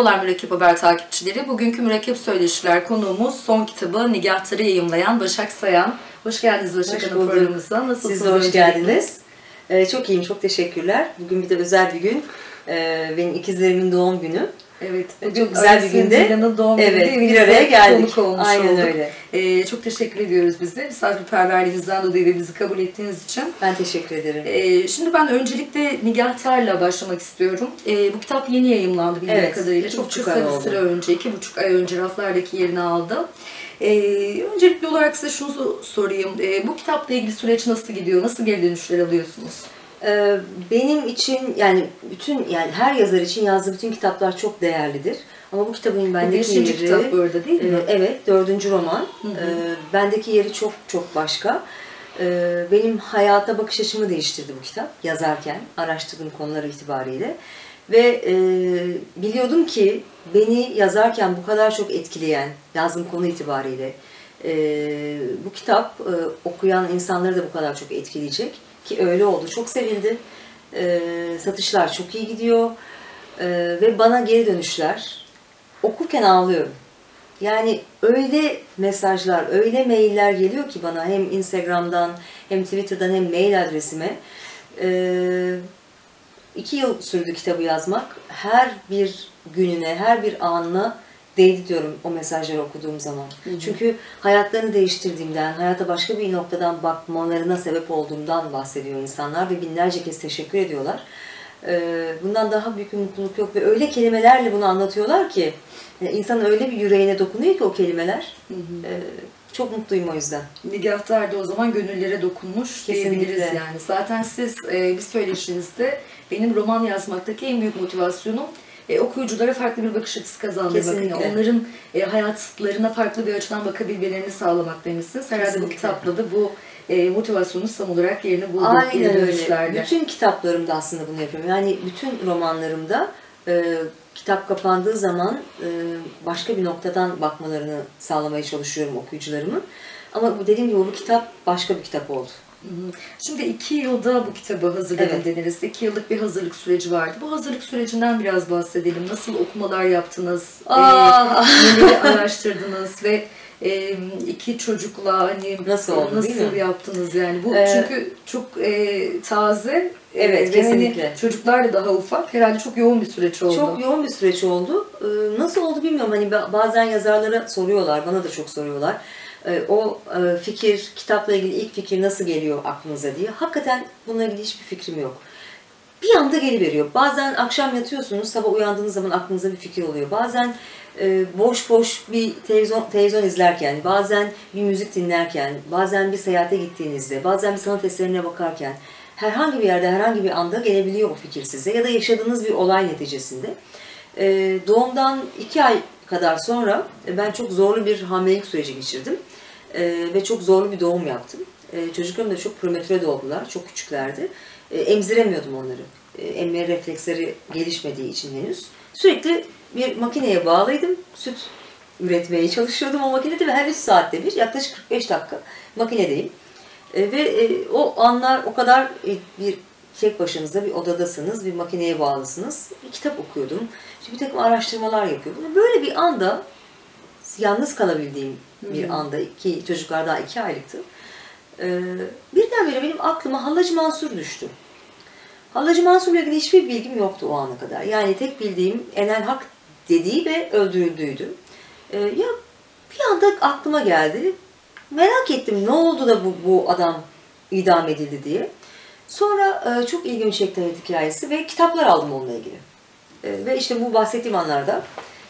Merhabalar Mürekkep Haber takipçileri. Bugünkü Mürekkep Söyleşiler konuğumuz son kitabı Nigahtır'ı yayımlayan Başak Sayan. Hoş geldiniz Başak Hanım programımıza. Nasılsınız? Siz de hoş geldiniz. Ee, çok iyiyim, çok teşekkürler. Bugün bir de özel bir gün. Ee, benim ikizlerimin doğum günü. Evet. Çok güzel bir günde. doğum evet, günü bir araya geldik. Aynen olduk. öyle. Ee, çok teşekkür ediyoruz biz de. Misafirperverliğinizden dolayı ve bizi kabul ettiğiniz için. Ben teşekkür ederim. Ee, şimdi ben öncelikle Nigahtar'la başlamak istiyorum. Ee, bu kitap yeni yayımlandı bildiğim evet, kadarıyla. Çok kısa bir süre önce, iki buçuk ay önce raflardaki yerini aldı. Ee, öncelikli olarak size şunu sorayım. Ee, bu kitapla ilgili süreç nasıl gidiyor? Nasıl geri dönüşler alıyorsunuz? Ee, benim için yani bütün yani her yazar için yazdığı bütün kitaplar çok değerlidir. Ama bu kitabın bendeki yeri... kitap burada değil mi? Evet, dördüncü roman. Hı hı. E, bendeki yeri çok çok başka. E, benim hayata bakış açımı değiştirdi bu kitap yazarken, araştırdığım konular itibariyle. Ve e, biliyordum ki beni yazarken bu kadar çok etkileyen, yazdığım konu itibariyle e, bu kitap e, okuyan insanları da bu kadar çok etkileyecek. Ki öyle oldu. Çok sevildi. E, satışlar çok iyi gidiyor. E, ve bana geri dönüşler. Okurken ağlıyorum. Yani öyle mesajlar, öyle mailler geliyor ki bana hem Instagram'dan hem Twitter'dan hem mail adresime. Ee, iki yıl sürdü kitabı yazmak. Her bir gününe, her bir anına değdi diyorum o mesajları okuduğum zaman. Hı hı. Çünkü hayatlarını değiştirdiğimden, hayata başka bir noktadan bakmalarına sebep olduğumdan bahsediyor insanlar ve binlerce kez teşekkür ediyorlar. Ee, bundan daha büyük bir mutluluk yok ve öyle kelimelerle bunu anlatıyorlar ki yani insanın öyle bir yüreğine dokunuyor ki o kelimeler. Hı hı. Ee, çok mutluyum o yüzden. Nigahtar da o zaman gönüllere dokunmuş Kesinlikle. diyebiliriz yani. Zaten siz e, bir söyleşinizde benim roman yazmaktaki en büyük motivasyonum e, okuyuculara farklı bir bakış açısı kazandırmak. Yani onların e, hayatlarına farklı bir açıdan bakabilmelerini sağlamak demişsiniz. Herhalde Kesinlikle. bu kitapla da bu e, motivasyonu tam olarak yerini buldu. Aynen öyle. Bütün kitaplarımda aslında bunu yapıyorum. Yani bütün romanlarımda e, kitap kapandığı zaman e, başka bir noktadan bakmalarını sağlamaya çalışıyorum okuyucularımın. Ama bu dediğim gibi bu kitap başka bir kitap oldu. Şimdi iki yılda bu kitabı hazırladın evet. deniriz. İki yıllık bir hazırlık süreci vardı. Bu hazırlık sürecinden biraz bahsedelim. Nasıl okumalar yaptınız? Aa. Ee, neleri araştırdınız ve e, iki çocukla hani nasıl oldu nasıl yaptınız yani bu ee, çünkü çok e, taze evet e, kesinlikle hani çocuklar da daha ufak herhalde çok yoğun bir süreç oldu. Çok yoğun bir süreç oldu. Ee, nasıl oldu bilmiyorum hani bazen yazarlara soruyorlar bana da çok soruyorlar. Ee, o e, fikir kitapla ilgili ilk fikir nasıl geliyor aklınıza diye. Hakikaten bununla ilgili hiçbir fikrim yok bir anda geliveriyor. Bazen akşam yatıyorsunuz, sabah uyandığınız zaman aklınıza bir fikir oluyor. Bazen e, boş boş bir televizyon, televizyon izlerken, bazen bir müzik dinlerken, bazen bir seyahate gittiğinizde, bazen bir sanat eserine bakarken herhangi bir yerde, herhangi bir anda gelebiliyor o fikir size ya da yaşadığınız bir olay neticesinde. E, doğumdan iki ay kadar sonra e, ben çok zorlu bir hamilelik süreci geçirdim e, ve çok zorlu bir doğum yaptım. E, çocuklarım da çok prematüre doğdular, çok küçüklerdi. E, emziremiyordum onları. E, emme refleksleri gelişmediği için henüz. Sürekli bir makineye bağlıydım. Süt üretmeye çalışıyordum o makinede ve her 3 saatte bir yaklaşık 45 dakika makinedeyim. E, ve e, o anlar o kadar e, bir tek başınıza bir odadasınız, bir makineye bağlısınız. Bir kitap okuyordum. İşte bir takım araştırmalar yapıyordum. Böyle bir anda yalnız kalabildiğim bir anda, iki çocuklar daha iki aylıktı. Ee, birdenbire benim aklıma Hallacı Mansur düştü. Hallacı Mansur'la ilgili hiçbir bilgim yoktu o ana kadar. Yani tek bildiğim Enel Hak dediği ve öldürüldüğüydü. Ee, ya bir anda aklıma geldi. Merak ettim ne oldu da bu, bu adam idam edildi diye. Sonra e, çok ilgimi çekti hayat hikayesi ve kitaplar aldım onunla ilgili. E, ve işte bu bahsettiğim anlarda,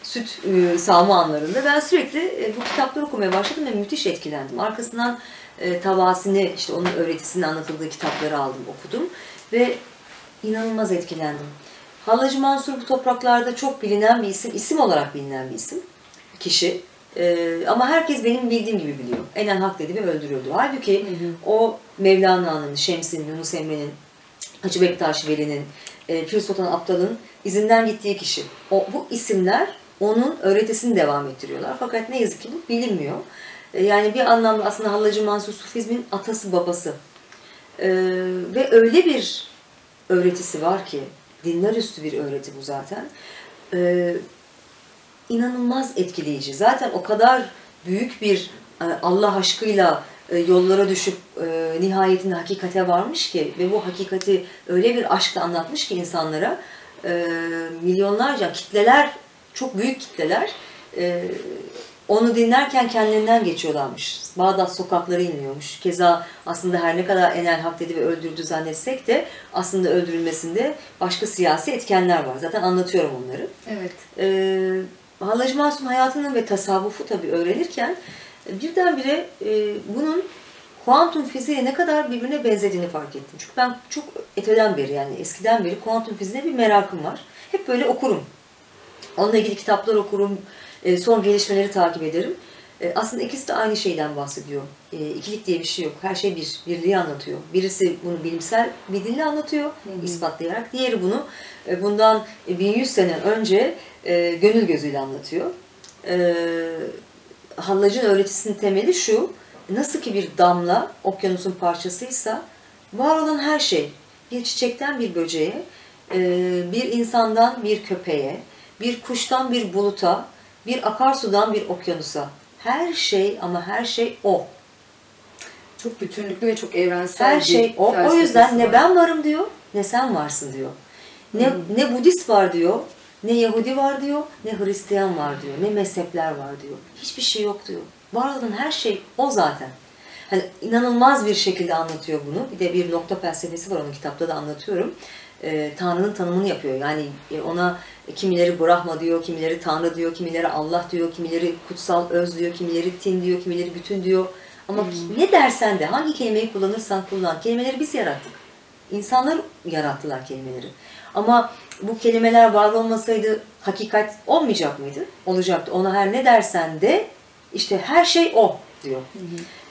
süt e, sağma anlarında ben sürekli e, bu kitapları okumaya başladım ve müthiş etkilendim. Arkasından e, tavasini, işte onun öğretisinin anlatıldığı kitapları aldım, okudum ve inanılmaz etkilendim. Hallacı Mansur bu topraklarda çok bilinen bir isim, isim olarak bilinen bir isim, kişi. Ee, ama herkes benim bildiğim gibi biliyor. Enen Hak dedi ve öldürüldü. Halbuki hı hı. o Mevlana'nın, Şems'in, Yunus Emre'nin, Hacı Bektaş Veli'nin, e, Pir Sultan Abdal'ın izinden gittiği kişi. O, bu isimler onun öğretisini devam ettiriyorlar. Fakat ne yazık ki bu bilinmiyor. E, yani bir anlamda aslında Hallacı Mansur Sufizmin atası babası. E, ve öyle bir öğretisi var ki, dinler üstü bir öğreti bu zaten. E, inanılmaz etkileyici. Zaten o kadar büyük bir e, Allah aşkıyla e, yollara düşüp e, nihayetinde hakikate varmış ki ve bu hakikati öyle bir aşkla anlatmış ki insanlara milyonlarca kitleler, çok büyük kitleler onu dinlerken kendinden geçiyorlarmış. Bağdat sokakları inliyormuş. Keza aslında her ne kadar Enel hak dedi ve öldürdü zannetsek de aslında öldürülmesinde başka siyasi etkenler var. Zaten anlatıyorum onları. Evet. Ee, Hallacı Masum hayatını ve tasavvufu tabii öğrenirken birdenbire e, bunun kuantum fiziğe ne kadar birbirine benzediğini fark ettim. Çünkü ben çok eteden beri yani eskiden beri kuantum fiziğine bir merakım var. Hep böyle okurum. Onunla ilgili kitaplar okurum, e, son gelişmeleri takip ederim. E, aslında ikisi de aynı şeyden bahsediyor. E, ikilik diye bir şey yok. Her şey bir, birliği anlatıyor. Birisi bunu bilimsel bir dille anlatıyor, Hı-hı. ispatlayarak. Diğeri bunu bundan 1100 sene önce gönül gözüyle anlatıyor. Hallacın öğretisinin temeli şu, nasıl ki bir damla okyanusun parçasıysa, var olan her şey, bir çiçekten bir böceğe, bir insandan bir köpeğe, bir kuştan bir buluta, bir akarsudan bir okyanusa. Her şey ama her şey o. Çok bütünlüklü ve çok evrensel Her şey o. O yüzden ne ben varım diyor, ne sen varsın diyor. Ne, hmm. ne Budist var diyor, ne Yahudi var diyor, ne Hristiyan var diyor, ne mezhepler var diyor. Hiçbir şey yok diyor. Var olan her şey o zaten. Hani inanılmaz bir şekilde anlatıyor bunu. Bir de bir nokta felsefesi var onun kitapta da anlatıyorum. Ee, Tanrı'nın tanımını yapıyor. Yani e, ona kimileri Brahma diyor, kimileri Tanrı diyor, kimileri Allah diyor, kimileri kutsal öz diyor, kimileri tin diyor, kimileri bütün diyor. Ama hmm. ne dersen de hangi kelimeyi kullanırsan kullan. Kelimeleri biz yarattık. İnsanlar yarattılar kelimeleri. Ama bu kelimeler var olmasaydı hakikat olmayacak mıydı? Olacaktı. Ona her ne dersen de işte her şey o diyor. Hı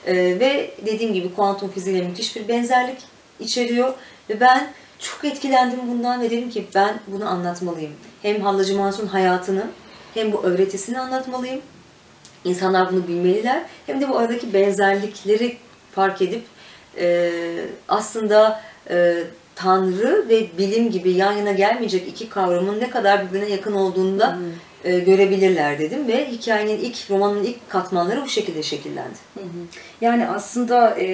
Ee, ve dediğim gibi kuantum fiziğiyle müthiş bir benzerlik içeriyor. Ve ben çok etkilendim bundan ve dedim ki ben bunu anlatmalıyım. Hem Hallacı Mansur'un hayatını hem bu öğretisini anlatmalıyım. İnsanlar bunu bilmeliler. Hem de bu aradaki benzerlikleri fark edip e, aslında e, Tanrı ve bilim gibi yan yana gelmeyecek iki kavramın ne kadar birbirine yakın olduğunu da hmm e, görebilirler dedim ve hikayenin ilk, romanın ilk katmanları bu şekilde şekillendi. Hı hı. Yani aslında e,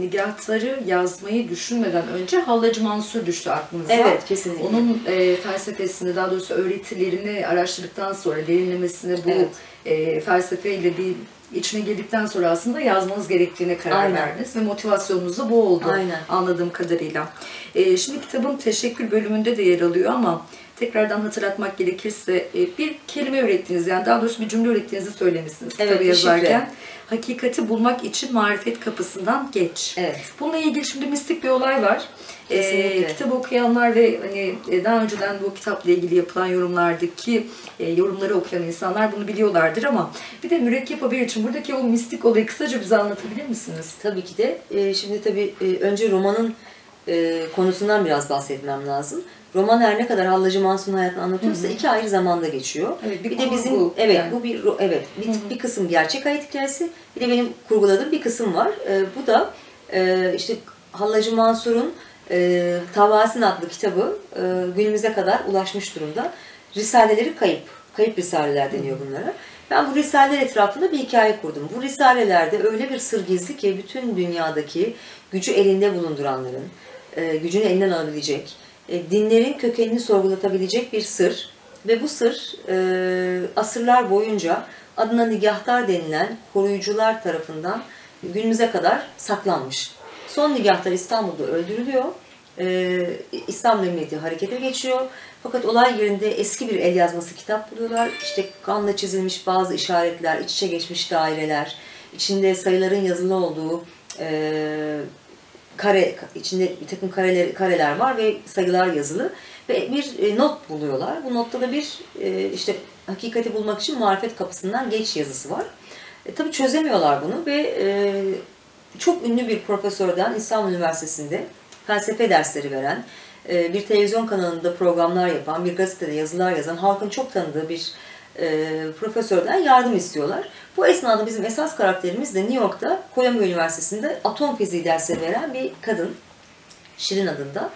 nigahları yazmayı düşünmeden önce Hallacı Mansur düştü aklınıza. Evet, kesinlikle. Onun e, felsefesini, daha doğrusu öğretilerini araştırdıktan sonra derinlemesine bu evet. e, felsefeyle bir içine girdikten sonra aslında yazmanız gerektiğine karar Aynen. verdiniz ve motivasyonunuz da bu oldu Aynen. anladığım kadarıyla. E, şimdi kitabın teşekkür bölümünde de yer alıyor ama tekrardan hatırlatmak gerekirse e, bir kelime ürettiniz yani daha doğrusu bir cümle ürettiğinizi söylemişsiniz evet, kitabı yazarken. Şifre. Hakikati bulmak için marifet kapısından geç. Evet. Bununla ilgili şimdi mistik bir olay var. E, kitabı okuyanlar ve hani e, daha önceden bu kitapla ilgili yapılan yorumlardaki e, yorumları okuyan insanlar bunu biliyorlardır ama bir de mürekkep haber için buradaki o mistik olayı kısaca bize anlatabilir misiniz? Tabii ki de. E, şimdi tabii e, önce romanın e, konusundan biraz bahsetmem lazım. Roman her ne kadar Hallacı Mansur'un hayatını anlatıyorsa Hı-hı. iki ayrı zamanda geçiyor. Evet, bir, bir de bizim bu, evet yani. bu bir evet bir, bir kısım gerçek hayat hikayesi. Bir de benim kurguladığım bir kısım var. E, bu da e, işte Hallacı Mansur'un e, Tavasin adlı kitabı e, günümüze kadar ulaşmış durumda. Risaleleri kayıp. Kayıp risaleler deniyor bunlara. Ben bu risaleler etrafında bir hikaye kurdum. Bu risalelerde öyle bir sır gizli ki bütün dünyadaki gücü elinde bulunduranların, e, gücünü elinden alabilecek, e, dinlerin kökenini sorgulatabilecek bir sır. Ve bu sır e, asırlar boyunca adına nigahtar denilen koruyucular tarafından günümüze kadar saklanmış. Son nigahtar İstanbul'da öldürülüyor. Ee, İslam Emniyeti harekete geçiyor. Fakat olay yerinde eski bir el yazması kitap buluyorlar. İşte kanla çizilmiş bazı işaretler, iç içe geçmiş daireler, içinde sayıların yazılı olduğu e, kare içinde bir takım kareler, kareler var ve sayılar yazılı ve bir e, not buluyorlar. Bu notta da bir e, işte hakikati bulmak için marifet kapısından geç yazısı var. E, tabii çözemiyorlar bunu ve e, çok ünlü bir profesörden İstanbul Üniversitesi'nde felsefe dersleri veren, e, bir televizyon kanalında programlar yapan, bir gazetede yazılar yazan, halkın çok tanıdığı bir e, profesörden yardım istiyorlar. Bu esnada bizim esas karakterimiz de New York'ta Columbia Üniversitesi'nde atom fiziği dersleri veren bir kadın. Şirin adında.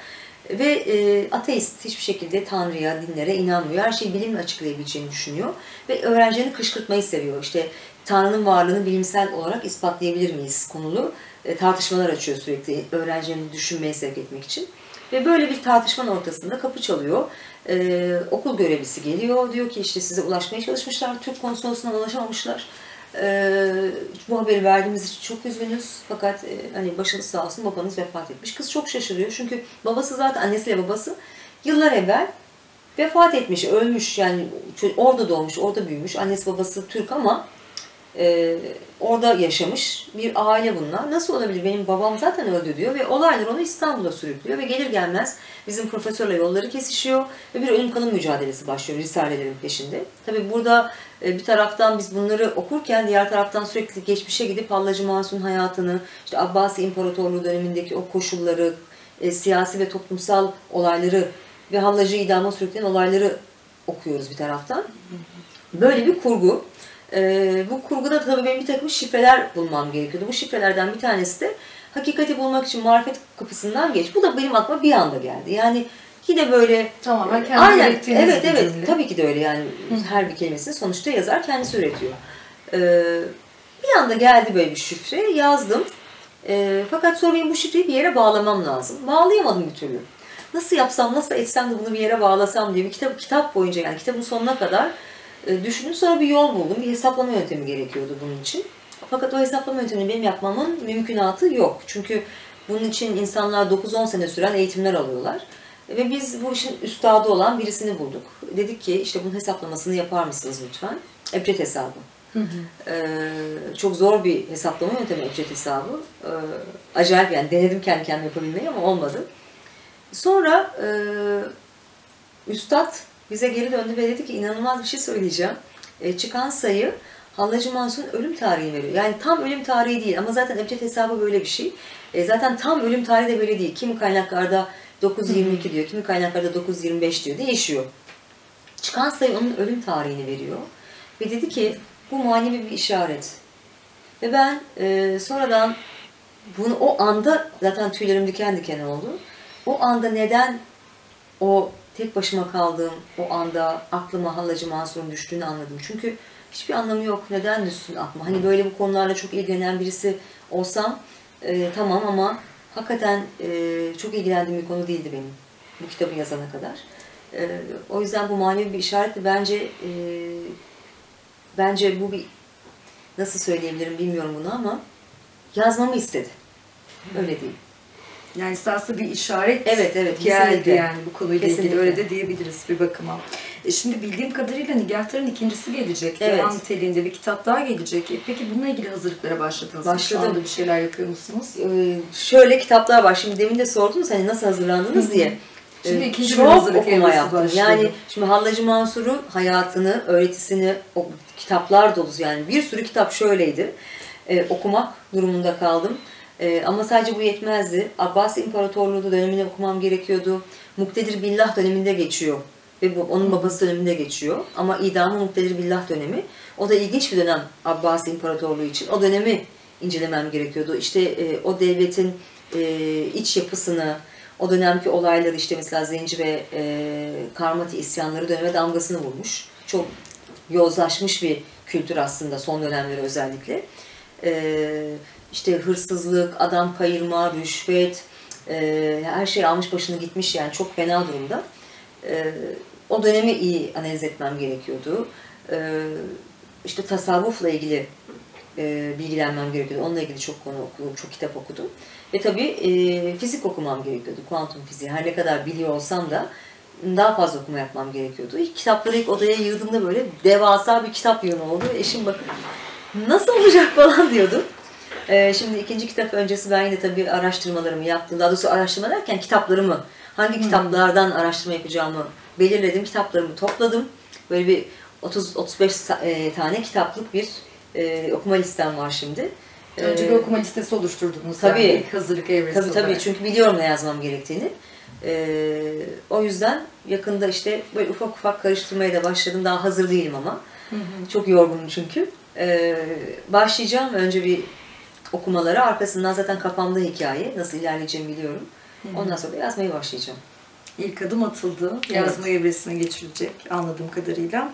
Ve e, ateist hiçbir şekilde Tanrı'ya, dinlere inanmıyor. Her şeyi bilimle açıklayabileceğini düşünüyor. Ve öğrencilerini kışkırtmayı seviyor. İşte Tanrı'nın varlığını bilimsel olarak ispatlayabilir miyiz konulu e, tartışmalar açıyor sürekli öğrencilerini düşünmeye sevk etmek için. Ve böyle bir tartışmanın ortasında kapı çalıyor. Ee, okul görevlisi geliyor. Diyor ki işte size ulaşmaya çalışmışlar. Türk konsolosluğuna ulaşamamışlar. Ee, bu haberi verdiğimiz için çok üzgünüz. Fakat e, hani başınız sağ olsun babanız vefat etmiş. Kız çok şaşırıyor. Çünkü babası zaten annesiyle babası yıllar evvel vefat etmiş, ölmüş. Yani orada doğmuş, orada büyümüş. Annesi babası Türk ama e, orada yaşamış bir aile bunlar. Nasıl olabilir? Benim babam zaten öldü diyor ve olaylar onu İstanbul'a sürüklüyor ve gelir gelmez bizim profesörle yolları kesişiyor ve bir ölüm kalım mücadelesi başlıyor risalelerin peşinde. Tabi burada e, bir taraftan biz bunları okurken diğer taraftan sürekli geçmişe gidip Hallacı Mansur'un hayatını, işte Abbasi İmparatorluğu dönemindeki o koşulları, e, siyasi ve toplumsal olayları ve Hallacı idama sürükleyen olayları okuyoruz bir taraftan. Böyle bir kurgu. E, bu kurguda tabii benim bir takım şifreler bulmam gerekiyordu. Bu şifrelerden bir tanesi de hakikati bulmak için marifet kapısından geç. Bu da benim aklıma bir anda geldi. Yani yine böyle tamamen kendi aynen, evet evet cümle. tabii ki de öyle yani Hı. her bir kelimesini sonuçta yazar kendisi üretiyor. Ee, bir anda geldi böyle bir şifre yazdım. E, fakat sonra benim bu şifreyi bir yere bağlamam lazım. Bağlayamadım bir türlü. Nasıl yapsam, nasıl etsem de bunu bir yere bağlasam diye bir kitap kitap boyunca yani kitabın sonuna kadar e, düşündüm. Sonra bir yol buldum. Bir hesaplama yöntemi gerekiyordu bunun için. Fakat o hesaplama yöntemini benim yapmamın mümkünatı yok. Çünkü bunun için insanlar 9-10 sene süren eğitimler alıyorlar. Ve biz bu işin üstadı olan birisini bulduk. Dedik ki işte bunun hesaplamasını yapar mısınız lütfen? Ebced hesabı. Hı hı. Ee, çok zor bir hesaplama yöntemi Ebced hesabı. Ee, acayip yani denedim kendi kendime yapabilmeyi ama olmadı. Sonra e, üstad bize geri döndü ve dedi ki inanılmaz bir şey söyleyeceğim. E, çıkan sayı Hallacı Mansur'un ölüm tarihini veriyor. Yani tam ölüm tarihi değil ama zaten Ebced hesabı böyle bir şey. E, zaten tam ölüm tarihi de böyle değil. Kimi kaynaklarda 9.22 diyor, kimi kaynaklarda 9.25 diyor. Değişiyor. Çıkan sayı onun ölüm tarihini veriyor. Ve dedi ki bu manevi bir işaret. Ve ben e, sonradan bunu o anda zaten tüylerim diken diken oldu. O anda neden o tek başıma kaldığım o anda aklıma Hallacı Mansur'un düştüğünü anladım. Çünkü hiçbir anlamı yok. Neden düşsün aklıma? Hani böyle bu konularla çok ilgilenen birisi olsam e, tamam ama hakikaten e, çok ilgilendiğim bir konu değildi benim bu kitabı yazana kadar. E, o yüzden bu manevi bir işaretti. Bence e, bence bu bir nasıl söyleyebilirim bilmiyorum bunu ama yazmamı istedi. Öyle değil. Yani esasında bir işaret evet, evet, geldi kesinlikle. yani bu konuyla kesinlikle. ilgili öyle de diyebiliriz bir bakıma. E şimdi bildiğim kadarıyla Nigahtar'ın ikincisi gelecek. Evet. Devam niteliğinde bir kitap daha gelecek. E peki bununla ilgili hazırlıklara başladınız mı? Anda bir şeyler yapıyor musunuz? Ee, şöyle kitaplar var. Şimdi demin de sordunuz hani nasıl hazırlandınız Hı-hı. diye. Şimdi ee, ikinci çok hazırlık okuma yaptım. Başladı. Yani şimdi Hallacı Mansur'un hayatını, öğretisini, o, kitaplar dolusu yani bir sürü kitap şöyleydi. Ee, okumak durumunda kaldım. Ee, ama sadece bu yetmezdi. Abbas İmparatorluğu dönemini okumam gerekiyordu. Muktedir Billah döneminde geçiyor. Ve bu, onun babası döneminde geçiyor. Ama idamı Muktedir Billah dönemi. O da ilginç bir dönem Abbas İmparatorluğu için. O dönemi incelemem gerekiyordu. İşte e, o devletin e, iç yapısını, o dönemki olayları işte mesela Zenci ve e, Karmati isyanları döneme damgasını vurmuş. Çok yozlaşmış bir kültür aslında son dönemleri özellikle. E, işte hırsızlık, adam kayırma, rüşvet, e, her şey almış başını gitmiş yani çok fena durumda. E, o dönemi iyi analiz etmem gerekiyordu. E, işte tasavvufla ilgili e, bilgilenmem gerekiyordu. Onunla ilgili çok konu okudum, çok kitap okudum. Ve tabii e, fizik okumam gerekiyordu, kuantum fiziği. Her ne kadar biliyor olsam da daha fazla okuma yapmam gerekiyordu. İlk kitapları ilk odaya yığdığımda böyle devasa bir kitap yığını oldu. Eşim bakın nasıl olacak falan diyordu. Ee, şimdi ikinci kitap öncesi ben yine tabii araştırmalarımı yaptım. Daha doğrusu araştırma derken kitaplarımı, hangi hmm. kitaplardan araştırma yapacağımı belirledim. Kitaplarımı topladım. Böyle bir 30-35 e, tane kitaplık bir e, okuma listem var şimdi. Önce bir ee, okuma listesi oluşturdunuz tabii, yani hazırlık evresi Tabii tabii çünkü biliyorum ne yazmam gerektiğini. Ee, o yüzden yakında işte böyle ufak ufak karıştırmaya da başladım. Daha hazır değilim ama. Hı hı. Çok yorgunum çünkü. Ee, başlayacağım önce bir okumaları. Arkasından zaten kafamda hikaye. Nasıl ilerleyeceğimi biliyorum. Hı hı. Ondan sonra yazmaya başlayacağım. İlk adım atıldı. Yazma evet. evresine geçilecek anladığım kadarıyla.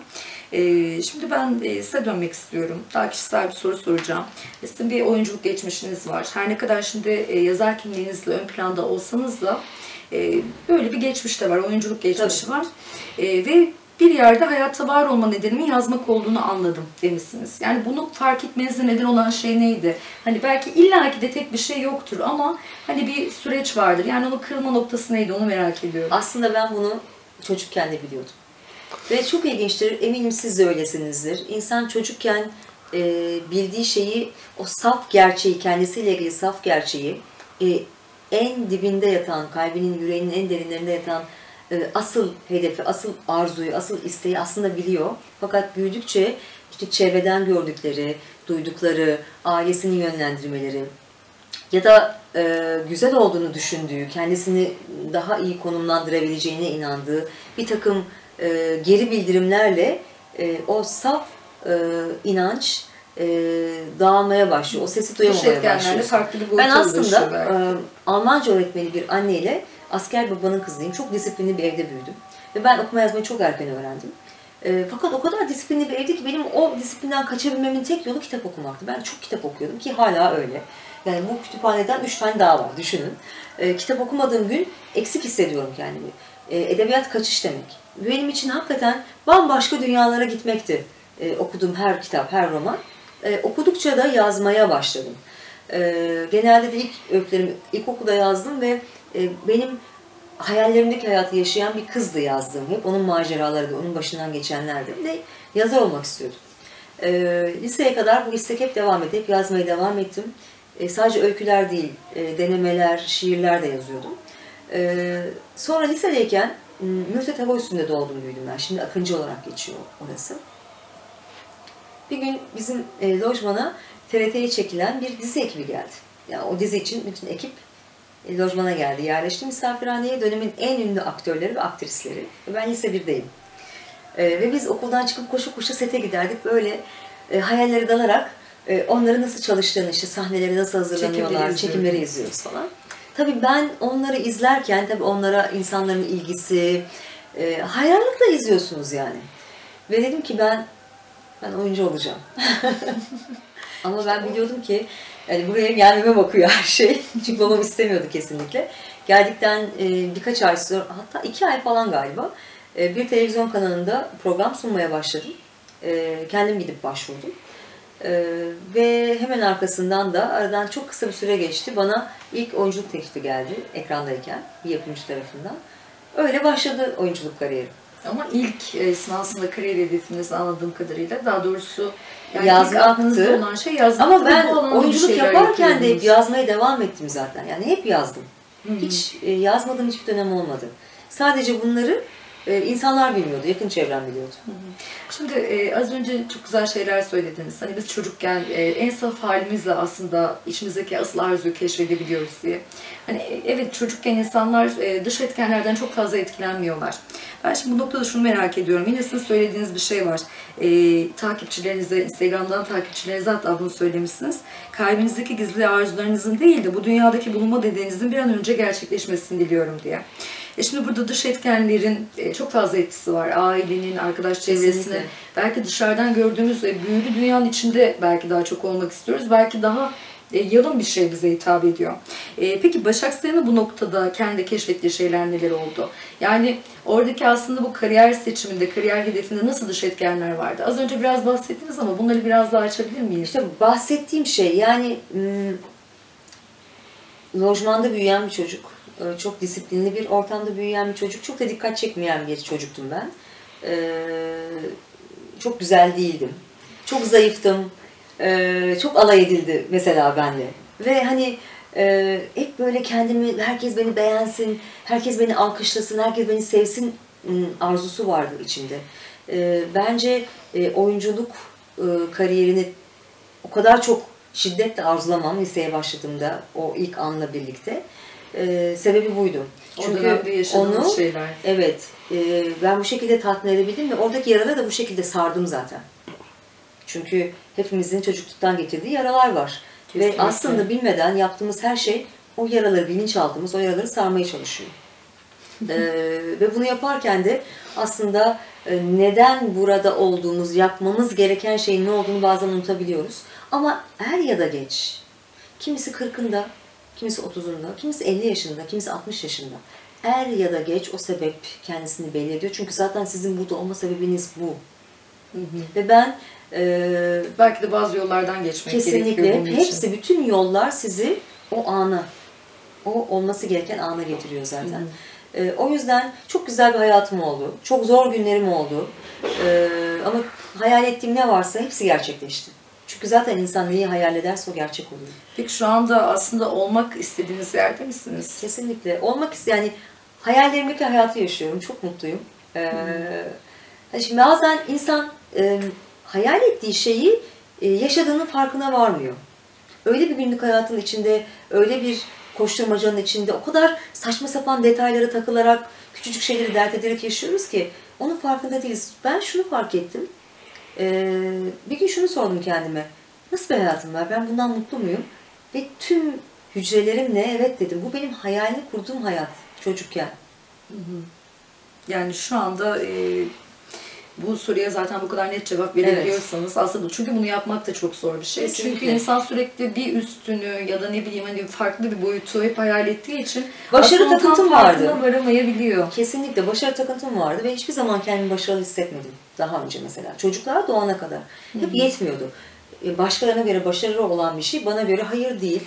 Ee, şimdi ben e, size dönmek istiyorum. Daha kişisel bir soru soracağım. Sizin bir oyunculuk geçmişiniz var. Her ne kadar şimdi e, yazar kimliğinizle ön planda olsanız da e, böyle bir geçmiş de var. Oyunculuk geçmişi Tabii. var. E, ve bir yerde hayatta var olma nedenimin yazmak olduğunu anladım demişsiniz. Yani bunu fark etmenize neden olan şey neydi? Hani belki illaki de tek bir şey yoktur ama hani bir süreç vardır. Yani onun kırılma noktası neydi onu merak ediyorum. Aslında ben bunu çocukken de biliyordum. Ve çok ilginçtir, eminim siz de öylesinizdir. İnsan çocukken e, bildiği şeyi, o saf gerçeği, kendisiyle ilgili saf gerçeği, e, en dibinde yatan, kalbinin, yüreğinin en derinlerinde yatan asıl hedefi, asıl arzuyu, asıl isteği aslında biliyor. Fakat büyüdükçe işte çevreden gördükleri, duydukları, ailesinin yönlendirmeleri ya da e, güzel olduğunu düşündüğü, kendisini daha iyi konumlandırabileceğine inandığı bir takım e, geri bildirimlerle e, o saf e, inanç e, dağılmaya başlıyor. O sesi duyamamaya başlıyor. Ben aslında e, Almanca öğretmeni bir anneyle asker babanın kızıyım. Çok disiplinli bir evde büyüdüm. Ve ben okuma yazmayı çok erken öğrendim. E, fakat o kadar disiplinli bir evdi ki benim o disiplinden kaçabilmemin tek yolu kitap okumaktı. Ben çok kitap okuyordum ki hala öyle. Yani bu kütüphaneden üç tane daha var düşünün. E, kitap okumadığım gün eksik hissediyorum kendimi. E, edebiyat kaçış demek. Benim için hakikaten bambaşka dünyalara gitmekti. E, okuduğum her kitap, her roman. E, okudukça da yazmaya başladım. E, genelde de ilk öykülerimi ilkokulda yazdım ve e, benim hayallerimdeki hayatı yaşayan bir kızdı yazdığım hep. Onun maceraları da, onun başından geçenlerdi. de yazar olmak istiyordum. E, liseye kadar bu istek hep devam edip hep yazmaya devam ettim. E, sadece öyküler değil, e, denemeler, şiirler de yazıyordum. E, sonra lisedeyken Mürtet Hava Üstü'nde doğdum büyüdüm ben. Şimdi Akıncı olarak geçiyor orası. Bir gün bizim e, lojmana TRT'ye çekilen bir dizi ekibi geldi. Yani o dizi için bütün ekip lojmana geldi. Yerleşti misafirhaneye dönemin en ünlü aktörleri ve aktrisleri. Ben lise 1'deyim. E, ve biz okuldan çıkıp koşu koşu sete giderdik. Böyle e, hayalleri dalarak e, onları nasıl çalıştığını, işte sahneleri nasıl hazırlanıyorlar, çekimleri, çekimleri izliyoruz falan. Tabii ben onları izlerken tabii onlara insanların ilgisi, e, hayranlıkla izliyorsunuz yani. Ve dedim ki ben ben oyuncu olacağım. Ama ben biliyordum ki yani buraya gelmeme bakıyor her şey. Çünkü babam istemiyordu kesinlikle. Geldikten e, birkaç ay sonra, hatta iki ay falan galiba e, bir televizyon kanalında program sunmaya başladım. E, kendim gidip başvurdum. Ve hemen arkasından da aradan çok kısa bir süre geçti. Bana ilk oyunculuk teklifi geldi ekrandayken bir yapımcı tarafından. Öyle başladı oyunculuk kariyerim. Ama ilk e, aslında kariyer hedefiniz anladığım kadarıyla daha doğrusu yani yazmaktı. olan şey yazmak. Ama ben oyunculuk yaparken de hep yazmaya devam ettim zaten. Yani hep yazdım. Hı-hı. Hiç e, yazmadığım hiçbir dönem olmadı. Sadece bunları e, insanlar bilmiyordu, yakın çevrem biliyordu. Şimdi e, az önce çok güzel şeyler söylediniz. Hani biz çocukken e, en saf halimizle aslında içimizdeki asıl arzuyu keşfedebiliyoruz diye. Hani e, evet çocukken insanlar dış etkenlerden çok fazla etkilenmiyorlar. Ben şimdi bu noktada şunu merak ediyorum. Yine sizin söylediğiniz bir şey var. E, takipçilerinize, Instagram'dan takipçilerinize hatta bunu söylemişsiniz. Kalbinizdeki gizli arzularınızın değil de bu dünyadaki bulunma dediğinizin bir an önce gerçekleşmesini diliyorum diye. E şimdi burada dış etkenlerin e, çok fazla etkisi var. Ailenin, arkadaş çevresinin. Belki dışarıdan gördüğümüz e, büyülü dünyanın içinde belki daha çok olmak istiyoruz. Belki daha e, yalın bir şey bize hitap ediyor. E, peki Başak Sayın'ın bu noktada kendi keşfettiği şeyler neler oldu? Yani oradaki aslında bu kariyer seçiminde, kariyer hedefinde nasıl dış etkenler vardı? Az önce biraz bahsettiniz ama bunları biraz daha açabilir miyiz? İşte bahsettiğim şey yani lojmanda büyüyen bir çocuk çok disiplinli bir ortamda büyüyen bir çocuk. Çok da dikkat çekmeyen bir çocuktum ben. Ee, çok güzel değildim. Çok zayıftım. Ee, çok alay edildi mesela benle. Ve hani e, hep böyle kendimi, herkes beni beğensin, herkes beni alkışlasın, herkes beni sevsin ıı, arzusu vardı içimde. Bence e, oyunculuk kariyerini o kadar çok şiddetle arzulamam liseye başladığımda o ilk anla birlikte e, sebebi buydu. Çünkü onu şeyler. evet e, ben bu şekilde tatmin edebildim ve oradaki yaraları da bu şekilde sardım zaten. Çünkü hepimizin çocukluktan getirdiği yaralar var. Kesinlikle. Ve aslında bilmeden yaptığımız her şey o yaraları, bilinçaltımız o yaraları sarmaya çalışıyor. Ee, ve bunu yaparken de aslında e, neden burada olduğumuz, yapmamız gereken şeyin ne olduğunu bazen unutabiliyoruz. Ama er ya da geç, kimisi 40'ında, kimisi 30'unda, kimisi 50 yaşında, kimisi 60 yaşında. Er ya da geç o sebep kendisini belli ediyor. Çünkü zaten sizin burada olma sebebiniz bu. Ve ben e, Belki de bazı yollardan geçmek gerekiyor kesinlikle bunun için. hepsi, bütün yollar sizi o ana, o olması gereken ana getiriyor zaten. E, o yüzden çok güzel bir hayatım oldu. Çok zor günlerim oldu. E, ama hayal ettiğim ne varsa hepsi gerçekleşti. Çünkü zaten insan neyi hayal ederse o gerçek oluyor. Peki şu anda aslında olmak istediğiniz yerde misiniz? Kesinlikle. Olmak ist yani hayallerimdeki hayatı yaşıyorum. Çok mutluyum. Ee, hani şimdi bazen insan e, hayal ettiği şeyi e, yaşadığının farkına varmıyor. Öyle bir günlük hayatın içinde, öyle bir koşturmacanın içinde o kadar saçma sapan detaylara takılarak, küçücük şeyleri dert ederek yaşıyoruz ki onun farkında değiliz. Ben şunu fark ettim. Ee, bir gün şunu sordum kendime. Nasıl bir hayatım var? Ben bundan mutlu muyum? Ve tüm hücrelerimle evet dedim. Bu benim hayalini kurduğum hayat çocukken. Yani şu anda e, bu soruya zaten bu kadar net cevap verebiliyorsanız aslında bu- çünkü bunu yapmak da çok zor bir şey. Kesinlikle. Çünkü insan sürekli bir üstünü ya da ne bileyim hani farklı bir boyutu hep hayal ettiği için Başarı aslında takıntım vardı. varamayabiliyor. Kesinlikle başarı takıntım vardı ve hiçbir zaman kendimi başarılı hissetmedim. Daha önce mesela. Çocuklar doğana kadar. Hep yetmiyordu. E, Başkalarına göre başarılı olan bir şey bana göre hayır değil.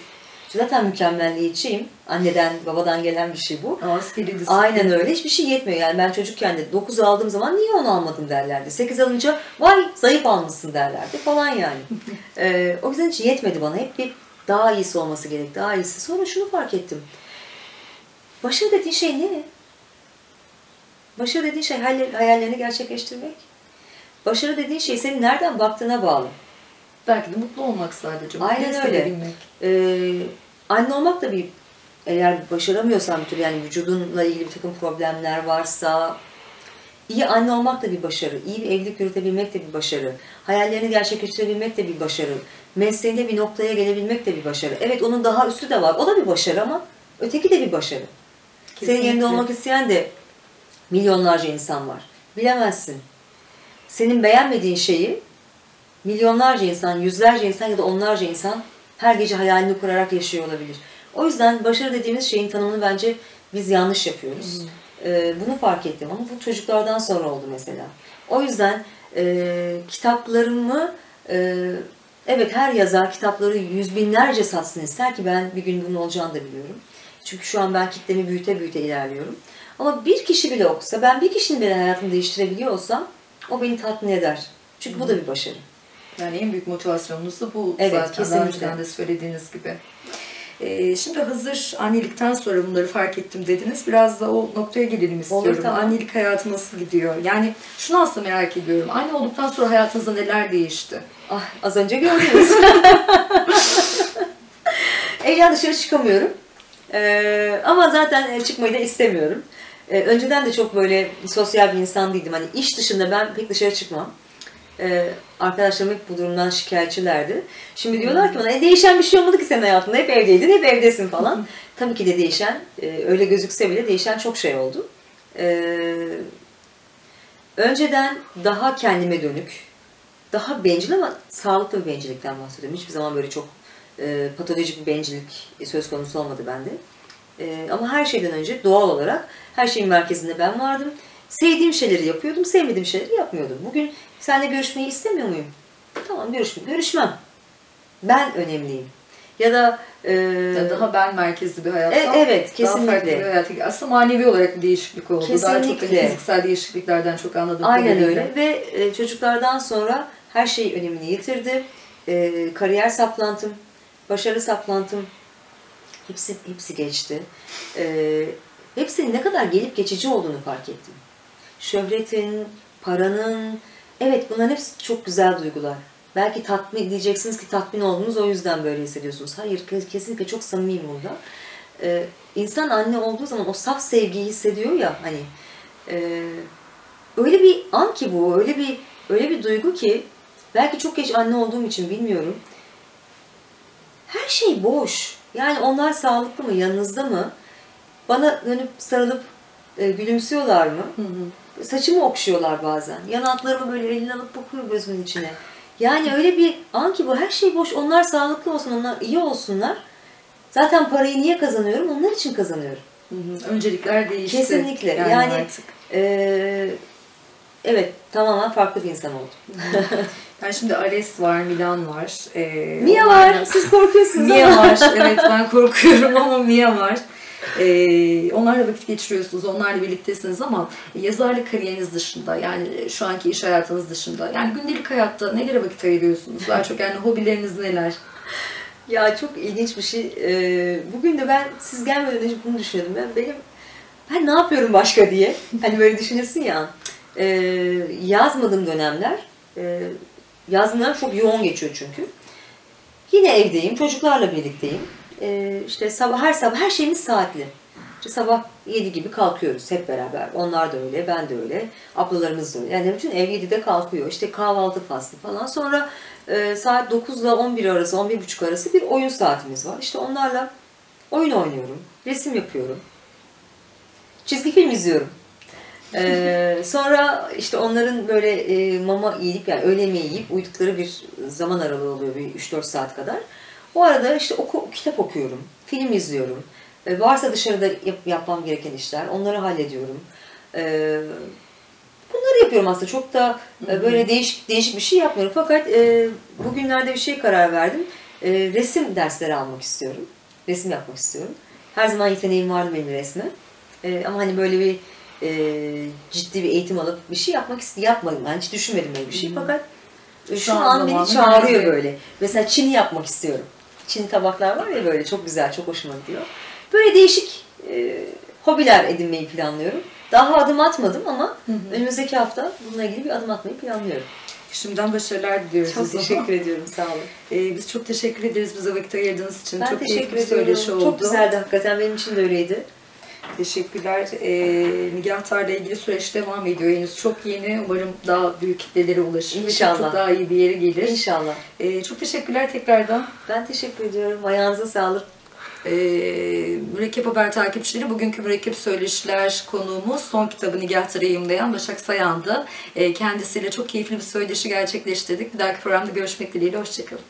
Zaten mükemmelliyetçiyim. Anneden, babadan gelen bir şey bu. Askeri disiplin. Aynen öyle. Hiçbir şey yetmiyor. Yani ben çocukken de 9 aldığım zaman niye 10 almadım derlerdi. 8 alınca vay zayıf almışsın derlerdi falan yani. Ee, o yüzden hiç yetmedi bana. Hep bir daha iyisi olması gerek, daha iyisi. Sonra şunu fark ettim. Başarı dediğin şey ne? Başarı dediğin şey hayal- hayallerini gerçekleştirmek. Başarı dediğin şey senin nereden baktığına bağlı. Belki de mutlu olmak sadece. Aynen öyle. Ee, anne olmak da bir eğer başaramıyorsan bir türlü yani vücudunla ilgili bir takım problemler varsa iyi anne olmak da bir başarı. iyi bir evlilik yürütebilmek de bir başarı. Hayallerini gerçekleştirebilmek de bir başarı. Mesleğinde bir noktaya gelebilmek de bir başarı. Evet onun daha üstü de var. O da bir başarı ama öteki de bir başarı. Senin Kesinlikle. yerinde olmak isteyen de milyonlarca insan var. Bilemezsin. Senin beğenmediğin şeyi milyonlarca insan, yüzlerce insan ya da onlarca insan her gece hayalini kurarak yaşıyor olabilir. O yüzden başarı dediğimiz şeyin tanımını bence biz yanlış yapıyoruz. Ee, bunu fark ettim ama bu çocuklardan sonra oldu mesela. O yüzden e, kitaplarımı e, evet her yazar kitapları yüz binlerce satsın ister ki ben bir gün bunun olacağını da biliyorum. Çünkü şu an ben kitlemi büyüte büyüte ilerliyorum. Ama bir kişi bile okusa, ben bir kişinin bile hayatını değiştirebiliyor olsam o beni tatmin eder. Çünkü bu da bir başarı. Yani en büyük motivasyonunuz da bu Evet, zaten kesinlikle. daha önceden de söylediğiniz gibi. Ee, şimdi hazır annelikten sonra bunları fark ettim dediniz. Biraz da o noktaya gelelim istiyorum. tamam. Annelik hayatı nasıl gidiyor? Yani şunu aslında merak ediyorum. Anne olduktan sonra hayatınızda neler değişti? Ah, az önce gördünüz. Evden dışarı çıkamıyorum. Ee, ama zaten çıkmayı da istemiyorum. Ee, önceden de çok böyle sosyal bir insan değildim. Hani iş dışında ben pek dışarı çıkmam. Ee, arkadaşlarım hep bu durumdan şikayetçilerdi. Şimdi diyorlar ki bana e, değişen bir şey olmadı ki senin hayatında. Hep evdeydin, hep evdesin falan. Tabii ki de değişen, e, öyle gözükse bile değişen çok şey oldu. Ee, önceden daha kendime dönük, daha bencil ama sağlıklı bir bencillikten bahsediyorum. Hiçbir zaman böyle çok e, patolojik bir bencillik söz konusu olmadı bende. E, ama her şeyden önce doğal olarak her şeyin merkezinde ben vardım. Sevdiğim şeyleri yapıyordum, sevmediğim şeyleri yapmıyordum. Bugün seninle görüşmeyi istemiyor muyum? Tamam görüşme, görüşmem. Ben önemliyim. Ya da e, Ya daha ben merkezli bir hayattan E, evet, daha farklı kesinlikle. bir hayata Aslında manevi olarak bir değişiklik oldu. Daha çok Kesinlikle. fiziksel değişikliklerden çok anladım. Aynen öyle ve e, çocuklardan sonra her şey önemini yitirdi. E, kariyer saplantım, başarı saplantım hepsi hepsi geçti. E, hepsinin ne kadar gelip geçici olduğunu fark ettim. Şöhretin, paranın, evet bunların hepsi çok güzel duygular. Belki tatmin diyeceksiniz ki tatmin oldunuz o yüzden böyle hissediyorsunuz. Hayır kes- kesinlikle çok samimiyim burada. Ee, insan anne olduğu zaman o saf sevgiyi hissediyor ya hani e, öyle bir an ki bu öyle bir öyle bir duygu ki belki çok geç anne olduğum için bilmiyorum. Her şey boş. Yani onlar sağlıklı mı, yanınızda mı? Bana dönüp sarılıp e, gülümsüyorlar mı? Hı hı. Saçımı okşuyorlar bazen. Yanaklarımı böyle elini alıp bakıyor gözümün içine. Yani öyle bir an ki bu her şey boş. Onlar sağlıklı olsun, onlar iyi olsunlar. Zaten parayı niye kazanıyorum? Onlar için kazanıyorum. Hı hı. Öncelikler değişti. Kesinlikle. Yani, artık. Ee, evet, tamamen farklı bir insan oldum. Yani şimdi Ares var, Milan var. Ee, Mia var, siz korkuyorsunuz Mia ama. var. Evet ben korkuyorum ama Mia var. Ee, onlarla vakit geçiriyorsunuz, onlarla birliktesiniz ama yazarlık kariyeriniz dışında yani şu anki iş hayatınız dışında yani gündelik hayatta nelere vakit ayırıyorsunuz? Daha çok yani hobileriniz neler? Ya çok ilginç bir şey. Ee, bugün de ben siz gelmeden önce bunu düşünüyordum. Ben benim ben ne yapıyorum başka diye. Hani böyle düşünürsün ya. Ee, yazmadığım dönemler, e, yazdığım çok yoğun geçiyor çünkü. Yine evdeyim, çocuklarla birlikteyim. Ee, işte sabah her sabah her şeyimiz saatli. İşte sabah 7 gibi kalkıyoruz hep beraber. Onlar da öyle, ben de öyle. Ablalarımız da öyle. Yani bütün ev 7'de kalkıyor. İşte kahvaltı faslı falan. Sonra e, saat 9 ile 11 arası, 11.30 arası bir oyun saatimiz var. İşte onlarla oyun oynuyorum, resim yapıyorum. Çizgi film izliyorum. Ee, sonra işte onların böyle e, mama yiyip yani öğle yemeği yiyip uyudukları bir zaman aralığı oluyor bir 3-4 saat kadar. O arada işte oku, kitap okuyorum, film izliyorum. Ee, varsa dışarıda yap- yapmam gereken işler onları hallediyorum. Ee, bunları yapıyorum aslında çok da e, böyle değişik değişik bir şey yapmıyorum. Fakat e, bugünlerde bir şey karar verdim. E, resim dersleri almak istiyorum. Resim yapmak istiyorum. Her zaman yeteneğim vardı benim resme. E, ama hani böyle bir e, ciddi bir eğitim alıp bir şey yapmak. Yapmadım. Ben hiç düşünmedim böyle bir şey. Fakat e, şu, Şu an an beni çağırıyor böyle. Mesela Çin'i yapmak istiyorum. Çin tabaklar var ya böyle çok güzel, çok hoşuma gidiyor. Böyle değişik e, hobiler edinmeyi planlıyorum. Daha adım atmadım ama Hı hı. önümüzdeki hafta bununla ilgili bir adım atmayı planlıyorum. Şimdiden başarılar diliyoruz. Çok teşekkür ediyorum, sağ olun. Ee, biz çok teşekkür ederiz bize vakit ayırdığınız için. Ben çok teşekkür ediyorum. söyleşi oldu. Çok güzeldi hakikaten, benim için de öyleydi. Teşekkürler. Ee, Nigahtlar'la ilgili süreç devam ediyor. Henüz çok yeni. Umarım daha büyük kitlelere ulaşır. İnşallah. Çok daha iyi bir yere gelir. İnşallah. Ee, çok teşekkürler tekrardan. Ben teşekkür ediyorum. Ayağınıza sağlık. Ee, Mürekkep Haber takipçileri bugünkü Mürekkep Söyleşiler konuğumuz son kitabı Nigahtlar'ı yayımlayan Başak Sayan'dı. Ee, kendisiyle çok keyifli bir söyleşi gerçekleştirdik. Bir dahaki programda görüşmek dileğiyle. Hoşçakalın.